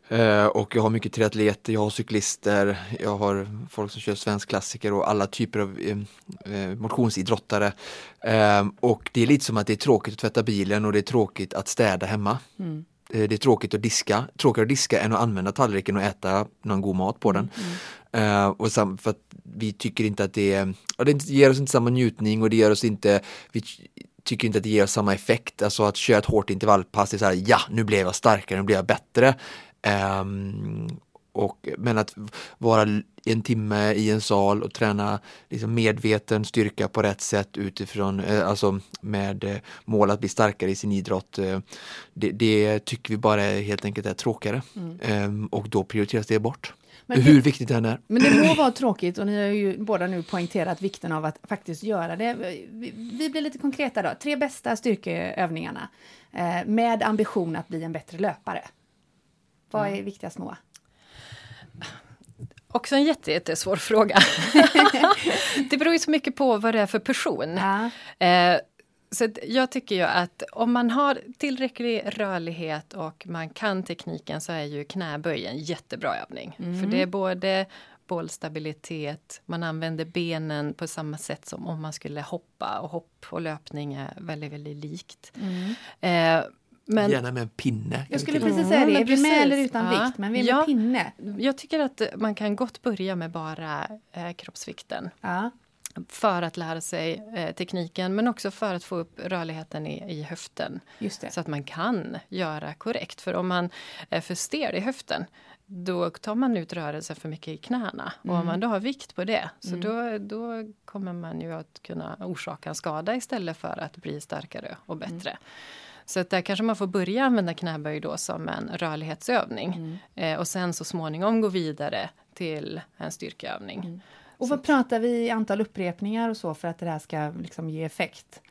Eh, och jag har mycket triatleter, jag har cyklister, jag har folk som kör svensk klassiker och alla typer av motionsidrottare. och det är lite som att det är tråkigt att tvätta bilen och det är tråkigt att städa hemma. Mm det är tråkigt att diska, tråkigare att diska än att använda tallriken och äta någon god mat på den. Mm. Uh, och sam, för vi tycker inte att det, och det ger oss inte samma njutning och det ger oss inte, vi tycker inte att det ger oss samma effekt, alltså att köra ett hårt intervallpass, det är så här, ja nu blev jag starkare, nu blev jag bättre. Um, och, men att vara en timme i en sal och träna liksom medveten styrka på rätt sätt utifrån, eh, alltså med eh, mål att bli starkare i sin idrott. Eh, det, det, tycker vi bara helt enkelt är tråkigare mm. Ehm, och då prioriteras det bort. Men hur det, viktigt det än är. Men det må vara tråkigt och ni har ju båda nu poängterat vikten av att faktiskt göra det. Vi, vi blir lite konkreta då. Tre bästa styrkeövningarna eh, med ambition att bli en bättre löpare. Vad är viktigast Moa? Också en jätte, jättesvår fråga. det beror ju så mycket på vad det är för person. Ja. Eh, så jag tycker ju att om man har tillräcklig rörlighet och man kan tekniken så är ju knäböj en jättebra övning. Mm. För det är både bollstabilitet, man använder benen på samma sätt som om man skulle hoppa och hopp och löpning är väldigt, väldigt likt. Mm. Eh, men, Gärna med en pinne. Jag skulle precis säga det, vi med eller utan ja. vikt? Men vi är ja, med pinne. Jag tycker att man kan gott börja med bara eh, kroppsvikten. Ja. För att lära sig eh, tekniken men också för att få upp rörligheten i, i höften. Så att man kan göra korrekt. För om man är för stel i höften då tar man ut rörelse för mycket i knäna. Mm. Och om mm. man då har vikt på det så mm. då, då kommer man ju att kunna orsaka en skada istället för att bli starkare och bättre. Mm. Så att där kanske man får börja använda knäböj då som en rörlighetsövning. Mm. Eh, och sen så småningom gå vidare till en styrkeövning. Mm. Och vad pratar vi i antal upprepningar och så för att det här ska liksom ge effekt?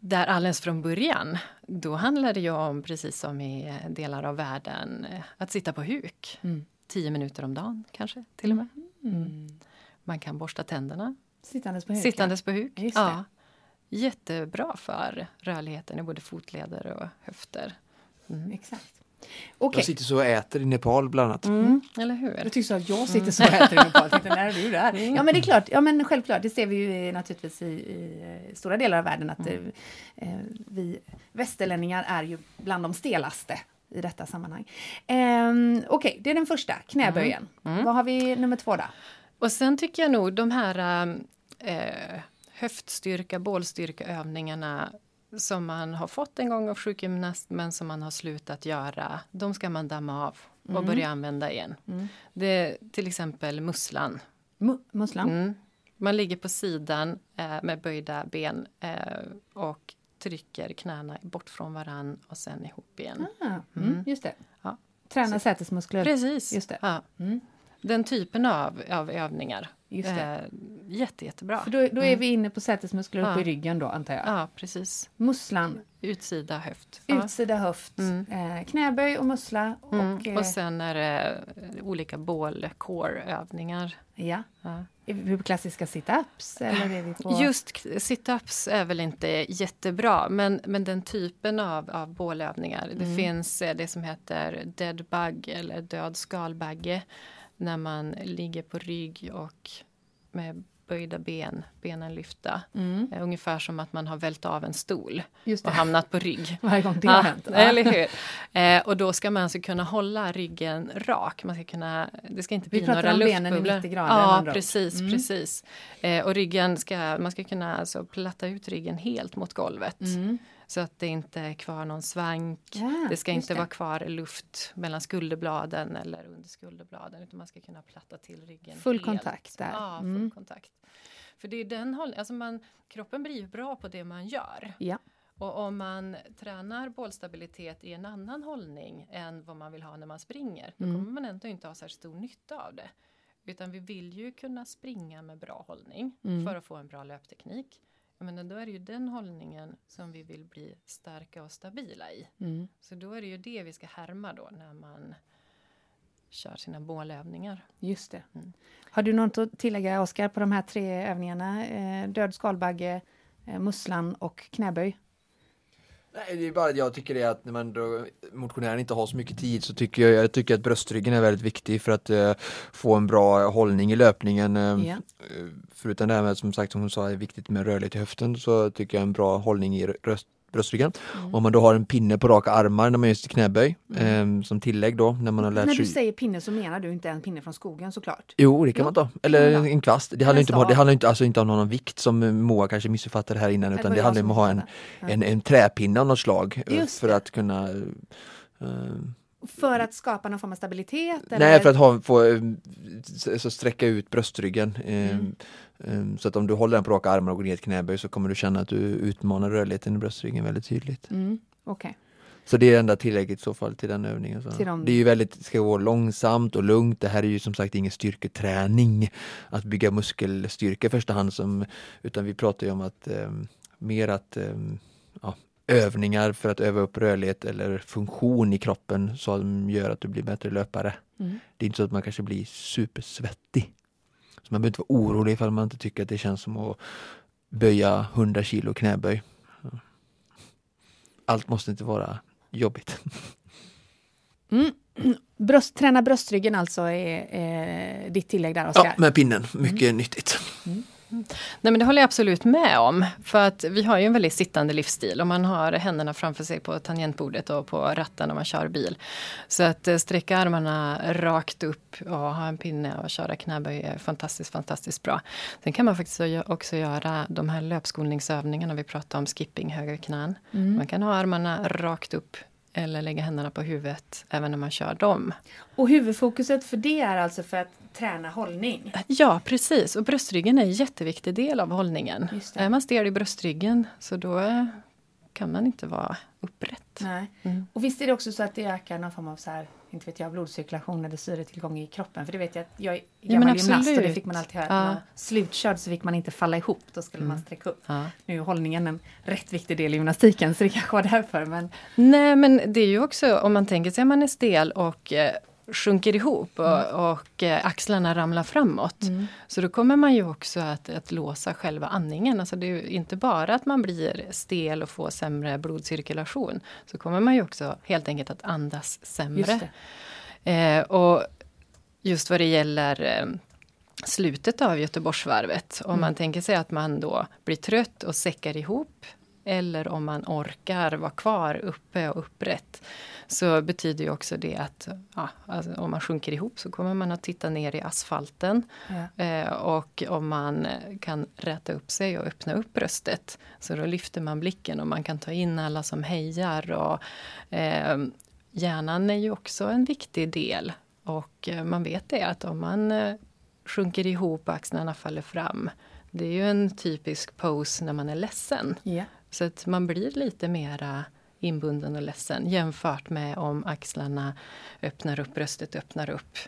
Där alldeles från början, då handlar det ju om, precis som i delar av världen, att sitta på huk. Mm. Tio minuter om dagen kanske, till och med. Mm. mm. Man kan borsta tänderna. Sittandes på huk. Sittandes på huk. Ja jättebra för rörligheten i både fotleder och höfter. Mm. Exakt. Okay. Jag sitter så och äter i Nepal bland annat. Mm. mm. Eller hur? Jag tyckte så att jag sitter så och äter i Nepal. Tänkte, när är du där? Mm. Ja men det är klart, ja men självklart, det ser vi ju naturligtvis i, i stora delar av världen att mm. eh, vi västerlänningar är ju bland de stelaste i detta sammanhang. Eh, Okej, okay, det är den första, knäböjen. Mm. mm. Vad har vi nummer två då? Och sen tycker jag nog de här eh, höftstyrka, bålstyrkeövningarna som man har fått en gång av sjukgymnast men som man har slutat göra, de ska man damma av och mm. börja använda igen. Mm. Det är till exempel musslan. M musslan? Mm. Man ligger på sidan eh, med böjda ben eh, och trycker knäna bort från varann och sen ihop igen. Ah, mm, mm. Just det. Ja. Träna sätesmuskler. Precis. Just det. Ja. Mm. Den typen av, av övningar. Just det. Eh, jätte, jättebra. För då, då är Mm. vi inne på sätesmuskler uppe Ja. i ryggen då, antar jag. Ja, precis. Musslan, Utsida höft. Ja. utsida höft, Mm. eh, knäböj och mussla. Och, Mm. eh, Och sen är det olika bål-core-övningar. ja. Ja. Är vi på klassiska sit-ups? Eller är vi på... Just sit-ups är väl inte jättebra, men, men den typen av, av bålövningar. Det Mm. finns eh, det som heter dead bug eller död skalbagge. När man ligger på rygg och med böjda ben, benen lyfta. Mm. Eh, Ungefär som att man har vält av en stol och hamnat på rygg. Varje gång det har Ja, hänt. Eller hur? Eh, och då ska man alltså kunna hålla ryggen rak. Man ska kunna, det ska inte Vi bli pratar några om benen i luftbubblor. 90 grader, Ja, precis, Mm. precis. Eh, och ryggen ska, man ska kunna alltså platta ut ryggen helt mot golvet. Mm. Så att det inte är kvar någon svank. Ja, det ska inte vara kvar luft mellan skulderbladen eller under skulderbladen. Utan man ska kunna platta till ryggen Full helt. kontakt där. Ja, full Mm. kontakt. För det är den hållningen, alltså man, kroppen blir bra på det man gör. Ja. Och om man tränar bålstabilitet i en annan hållning än vad man vill ha när man springer, då Mm. kommer man ändå inte ha särskilt stor nytta av det. Utan vi vill ju kunna springa med bra hållning Mm. för att få en bra löpteknik. Jag menar, då är det ju den hållningen som vi vill bli starka och stabila i. Mm. Så då är det ju det vi ska härma då när man kör sina bålövningar. Just det. Mm. Har du något att tillägga, Oskar, på de här tre övningarna? Eh, död skalbagge, eh, musslan och knäböj? Nej, det är bara att jag tycker det att när man då, motionären inte har så mycket tid så tycker jag, jag tycker att bröstryggen är väldigt viktig för att eh, få en bra hållning i löpningen. Eh, Ja. eh, Förutom det här med som sagt som hon sa är viktigt med rörlighet i höften så tycker jag en bra hållning i röst, bröstryggen. Mm. Om man då har en pinne på raka armar när man gör sitt knäböj Mm. eh, som tillägg då när man har lärt När sig du säger pinne så menar du inte en pinne från skogen såklart? Jo, det kan Ja. man ta. Eller Ja. en kvast. Det handlar, inte om, det handlar inte, alltså inte om någon vikt som Moa kanske missuppfattade här innan Det utan det jag handlar om att ha en, en, en träpinne av något slag eh, Just för det. att kunna eh, För att skapa någon form av stabilitet? Nej, eller? för att ha, få, eh, så sträcka ut bröstryggen. eh, Mm. eh, Så att om du håller den på raka armar och går ner i ett knäböj så kommer du känna att du utmanar rörligheten i bröstryggen väldigt tydligt. Mm. Okej. Så det är det enda tillägget i så fall till den övningen. Så. Till de- Det är ju väldigt, ska gå långsamt och lugnt. Det här är ju som sagt ingen styrketräning att bygga muskelstyrka i första hand som, utan vi pratar ju om att eh, mer att eh, ja, övningar för att öva upp rörlighet eller funktion i kroppen som gör att du blir bättre löpare. Mm. Det är inte så att man kanske blir supersvettig. Så man behöver inte vara orolig ifall man inte tycker att det känns som att böja 100 kilo knäböj. Allt måste inte vara jobbigt. Mm. Bröst, träna bröstryggen alltså är, är ditt tillägg där, Oskar? Ja, med pinnen. Mycket nyttigt. Nej men det håller jag absolut med om. För att vi har ju en väldigt sittande livsstil och man har händerna framför sig på tangentbordet och på ratten när man kör bil. Så att eh, sträcka armarna rakt upp och ha en pinne och köra knäböj är fantastiskt, fantastiskt bra. Sen kan man faktiskt också göra de här löpskolningsövningarna vi pratade om, skipping höger knän. Mm. Man kan ha armarna rakt upp eller lägga händerna på huvudet även när man kör dem. Och huvudfokuset för det är alltså för att träna hållning? Ja, precis. Och bröstryggen är en jätteviktig del av hållningen. Är man stel i bröstryggen så då kan man inte vara upprätt. Nej. Mm. Och visst är det också så att det ökar någon form av så här, inte vet jag, blodcirkulation eller syretillgång i kroppen? För det vet jag att jag är Ja, gammal men gymnast och det fick man alltid höra. Ja. Man slutkörd så fick man inte falla ihop, då skulle man sträcka upp. Ja. Nu är hållningen en rätt viktig del i gymnastiken så det kanske var därför. Men Nej, men det är ju också om man tänker sig att man är stel och eh, sjunker ihop och, och eh, axlarna ramlar framåt. Så då kommer man ju också att, att låsa själva andningen. Alltså det är ju inte bara att man blir stel och får sämre blodcirkulation. Så kommer man ju också helt enkelt att andas sämre. just. Eh, och just vad det gäller eh, slutet av Göteborgsvarvet. Om man tänker sig att man då blir trött och säckar ihop. Eller om man orkar vara kvar uppe och upprätt. Så betyder ju också det att ja, alltså om man sjunker ihop så kommer man att titta ner i asfalten. Ja. Eh, och om man kan räta upp sig och öppna upp bröstet. Så då lyfter man blicken och man kan ta in alla som hejar. Och, eh, hjärnan är ju också en viktig del. Och eh, man vet det att om man eh, sjunker ihop och axlarna faller fram. Det är ju en typisk pose när man är ledsen. Ja. Så att man blir lite mera inbunden och ledsen jämfört med om axlarna öppnar upp, bröstet öppnar upp.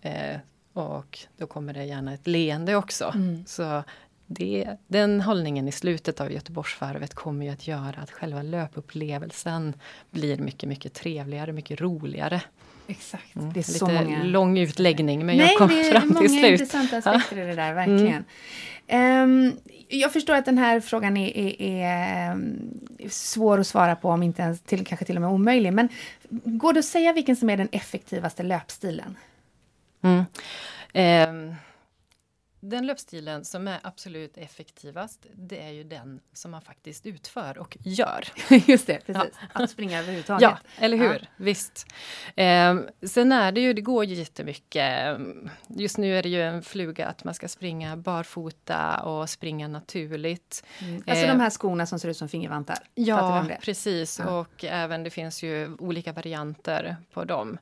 Eh, och då kommer det gärna ett leende också. Mm. Så det, den hållningen i slutet av Göteborgsvarvet kommer ju att göra att själva löpupplevelsen blir mycket, mycket trevligare, mycket roligare. Exakt. Mm. Det är så många... lång utläggning men Nej, jag kom fram till slut. Det är många intressanta aspekter i det där, verkligen. Mm. Um, jag förstår att den här frågan är, är, är, svår att svara på, om inte ens till, kanske till och med omöjlig. Men går det att säga vilken som är den effektivaste löpstilen? Mm. Um den löpstilen som är absolut effektivast, det är ju den som man faktiskt utför och gör. Just det, precis. Ja. Att springa överhuvudtaget. Ja, eller hur? Ja. Visst. Eh, sen är det ju, det går ju jättemycket. Just nu är det ju en fluga att man ska springa barfota och springa naturligt. Mm. Alltså eh, de här skorna som ser ut som fingervantar? Ja, precis. Ja. Och även det finns ju olika varianter på dem.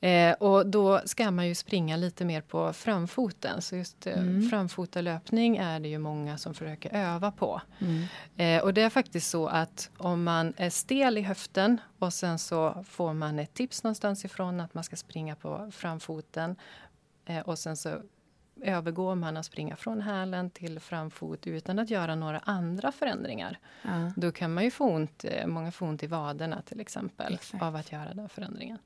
Eh, och då ska man ju springa lite mer på framfoten. Så just eh, mm. framfotalöpning är det ju många som försöker öva på. Mm. Eh, och det är faktiskt så att om man är stel i höften och sen så får man ett tips någonstans ifrån att man ska springa på framfoten eh, och sen så övergår man att springa från hälen till framfot utan att göra några andra förändringar. Ja. Då kan man ju få ont, eh, många få ont i vaderna till exempel Exakt. av att göra den förändringen.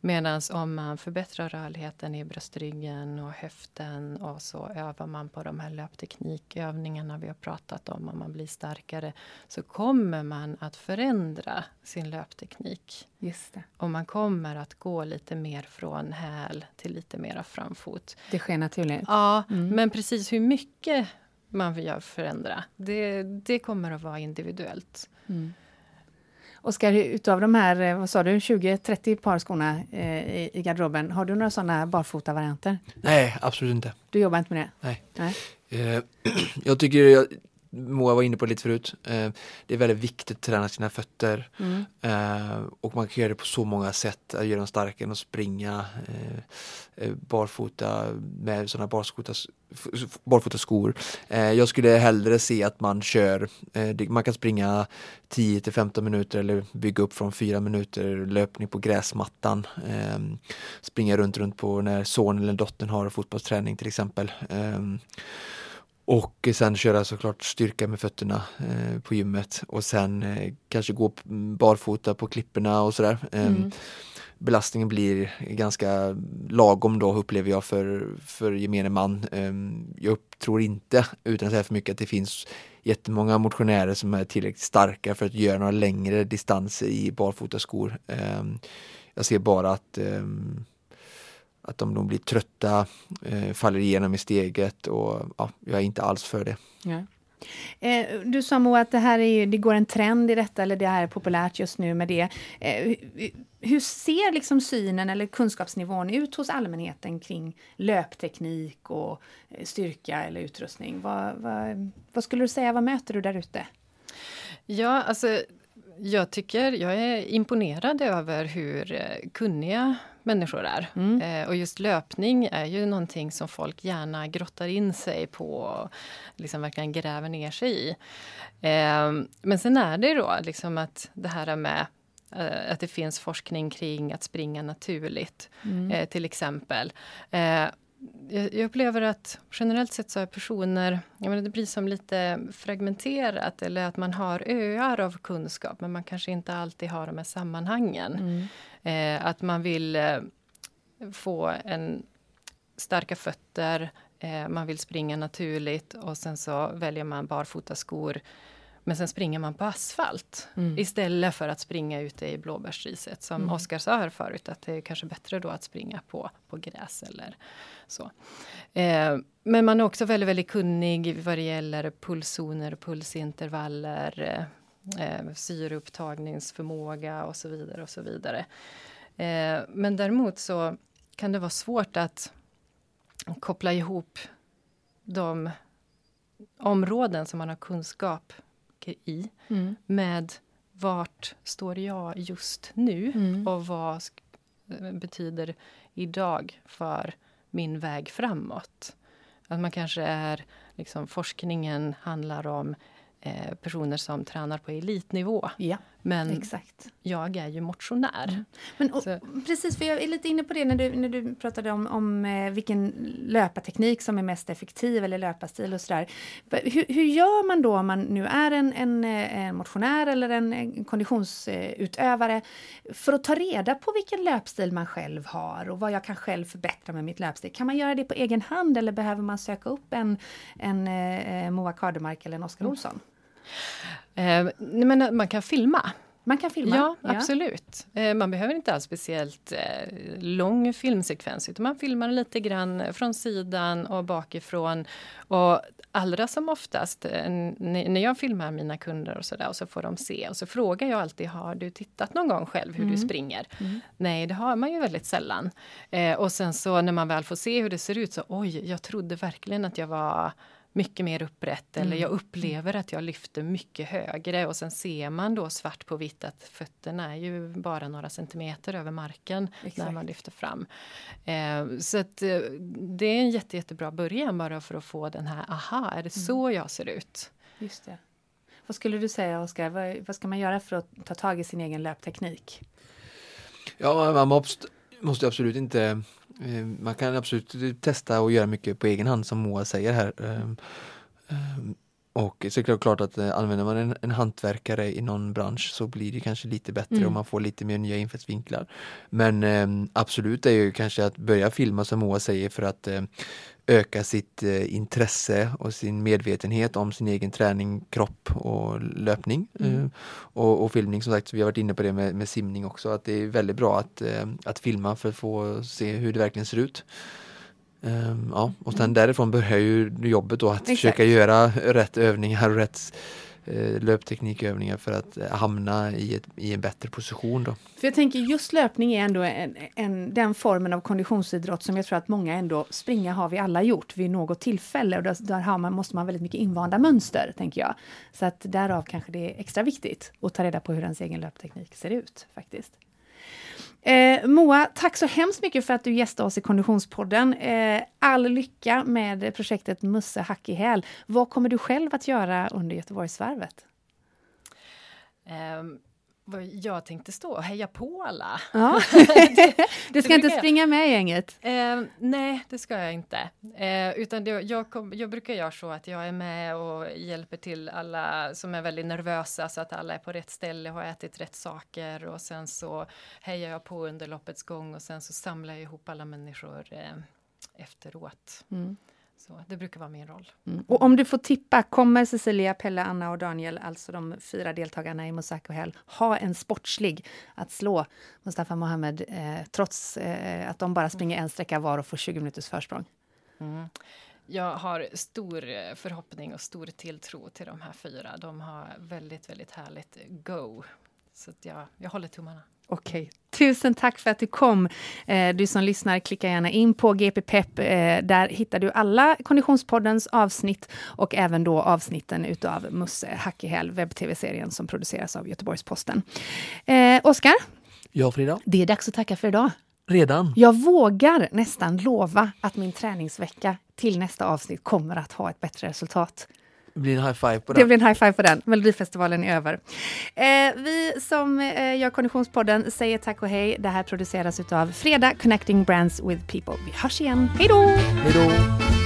Medan om man förbättrar rörligheten i bröstryggen och höften och så övar man på de här löpteknikövningarna vi har pratat om och man blir starkare så kommer man att förändra sin löpteknik. Just det. Och man kommer att gå lite mer från häl till lite mera framfot. Det sker naturligt? Ja, mm. men precis hur mycket man vill förändra, det, det kommer att vara individuellt. Mm. Oskar, utav de här, eh, vad sa du, 20-30 par skorna eh, i, i garderoben, har du några sådana barfota-varianter? Nej, absolut inte. Du jobbar inte med det? Nej. Nej. Eh, jag tycker, jag, Moa var inne på det lite förut. Eh, det är väldigt viktigt att träna sina fötter. Mm. Eh, och man kan göra det på så många sätt. Att göra dem starkare än att springa eh, barfota med sådana barfota, barfota skor. jag skulle hellre se att man kör, man kan springa 10 till 15 minuter eller bygga upp från 4 minuter löpning på gräsmattan. springa runt, runt på när sonen eller dottern har fotbollsträning till exempel. Och sen köra såklart styrka med fötterna eh, på gymmet och sen eh, kanske gå barfota på klipporna och sådär. Eh, mm. Belastningen blir ganska lagom då upplever jag för, för gemene man. Ehm, jag tror inte, utan att säga för mycket, att det finns jättemånga motionärer som är tillräckligt starka för att göra några längre distanser i barfotaskor. Ehm, jag ser bara att ehm, att de, de blir trötta, eh, faller igenom i steget och ja, jag är inte alls för det. Ja. Eh, du sa Moa att det här är, det går en trend i detta, eller det här är populärt just nu med det. Eh, hur ser liksom synen eller kunskapsnivån ut hos allmänheten kring löpteknik och styrka eller utrustning? Vad, vad, vad skulle du säga, vad möter du där ute? Ja, alltså jag tycker, jag är imponerad över hur eh, kunniga människor är. Mm. Eh, och just löpning är ju någonting som folk gärna grottar in sig på och liksom verkligen gräver ner sig i. Eh, men sen är det då liksom att det här med eh, att det finns forskning kring att springa naturligt, mm. Eh, till exempel. Jag upplever att generellt sett så är personer, jag menar det blir som lite fragmenterat eller att man har öar av kunskap men man kanske inte alltid har de här sammanhangen. Mm. Eh, att man vill eh, få en starka fötter, eh, man vill springa naturligt och sen så väljer man barfota skor men sen springer man på asfalt mm. istället för att springa ute i blåbärsriset. Som mm. Oskar sa här förut, att det är kanske bättre då att springa på, på gräs eller så. Eh, men man är också väldigt, väldigt kunnig vad det gäller pulszoner, pulsintervaller, eh, syreupptagningsförmåga och så vidare. och så vidare. Eh, men däremot så kan det vara svårt att koppla ihop de områden som man har kunskap i mm. med vart står jag just nu mm. och vad betyder idag för min väg framåt. Att man kanske är, liksom, forskningen handlar om eh, personer som tränar på elitnivå. Ja, Men exakt. jag är ju motionär. Mm. Men, och, precis, för jag är lite inne på det när du, när du pratade om, om eh, vilken löparteknik som är mest effektiv eller löparstil och sådär. Hur, hur gör man då om man nu är en, en, eh, en motionär eller en, en konditionsutövare för att ta reda på vilken löpstil man själv har och vad jag kan själv förbättra med mitt löpstil? Kan man göra det på egen hand eller behöver man söka upp en, en eh, Moa Kardemark eller en Oskar mm. Eh, men man kan filma. Man kan filma? Ja, ja. absolut. Eh, man behöver inte ha speciellt eh, lång filmsekvens utan man filmar lite grann från sidan och bakifrån. Och allra som oftast eh, när jag filmar mina kunder och så där och så får de se och så frågar jag alltid har du tittat någon gång själv hur mm. du springer? Mm. Nej, det har man ju väldigt sällan. Eh, och sen så när man väl får se hur det ser ut så oj, jag trodde verkligen att jag var mycket mer upprätt eller mm. jag upplever att jag lyfter mycket högre och sen ser man då svart på vitt att fötterna är ju bara några centimeter över marken Exakt. när man lyfter fram. Eh, så att, eh, det är en jätte, jättebra början bara för att få den här, aha, är det mm. så jag ser ut? Just det. Vad skulle du säga Oskar, vad, vad ska man göra för att ta tag i sin egen löpteknik? Ja, man måste, måste absolut inte man kan absolut testa och göra mycket på egen hand som Moa säger här. Ehm, ehm, och så är det klart att eh, använder man en, en hantverkare i någon bransch så blir det kanske lite bättre mm. och man får lite mer nya infallsvinklar. Men eh, absolut är ju kanske att börja filma som Moa säger för att eh, öka sitt eh, intresse och sin medvetenhet om sin egen träning, kropp och löpning. Mm. Eh, och, och, filmning som sagt, vi har varit inne på det med, med simning också, att det är väldigt bra att, eh, att filma för att få se hur det verkligen ser ut. Um, ja, och sen mm. därifrån börjar ju jobbet då att Exakt. försöka göra rätt övningar och rätt Eh, löpteknikövningar för att eh, hamna i, ett, i en bättre position. Då. För jag tänker just löpning är ändå en, en, den formen av konditionsidrott som jag tror att många ändå, springa har vi alla gjort vid något tillfälle och där, där har man, måste man väldigt mycket invanda mönster, tänker jag. Så att därav kanske det är extra viktigt att ta reda på hur ens egen löpteknik ser ut faktiskt. Eh, Moa, tack så hemskt mycket för att du gästade oss i Konditionspodden. Eh, all lycka med projektet Musse hack i häl. Vad kommer du själv att göra under Göteborgsvarvet? Um, jag tänkte stå och heja på alla. Ja. du ska inte springa med gänget? Eh, nej, det ska jag inte. Eh, utan det, jag, kom, jag, brukar göra så att jag är med och hjälper till alla som är väldigt nervösa så att alla är på rätt ställe har ätit rätt saker och sen så hejar jag på under loppets gång och sen så samlar jag ihop alla människor eh, efteråt. Mm. Så det brukar vara min roll. Mm. Och om du får tippa, kommer Cecilia, Pelle, Anna och Daniel, alltså de fyra deltagarna i Mossack och Hell, ha en sportslig att slå Mustafa Mohamed eh, trots eh, att de bara springer en sträcka var och får 20 minuters försprång? Mm. Jag har stor förhoppning och stor tilltro till de här fyra. De har väldigt, väldigt härligt go. Så jag, jag håller tummarna. Okej, okay. tusen tack för att du kom. Eh, du som lyssnar, klicka gärna in på GP Pep. Eh, där hittar du alla Konditionspoddens avsnitt och även då avsnitten utav Musse Hack i häl, webb-tv-serien som produceras av Göteborgs-Posten. Eh, Oskar? Ja, Frida? Det är dags att tacka för idag. Redan? Jag vågar nästan lova att min träningsvecka till nästa avsnitt kommer att ha ett bättre resultat. Det blir en high five på den. Det blir en high five på den. Melodifestivalen är över. Eh, vi som eh, gör Konditionspodden säger tack och hej. Det här produceras av Freda Connecting Brands with People. Vi hörs igen. Hej då! Hej då!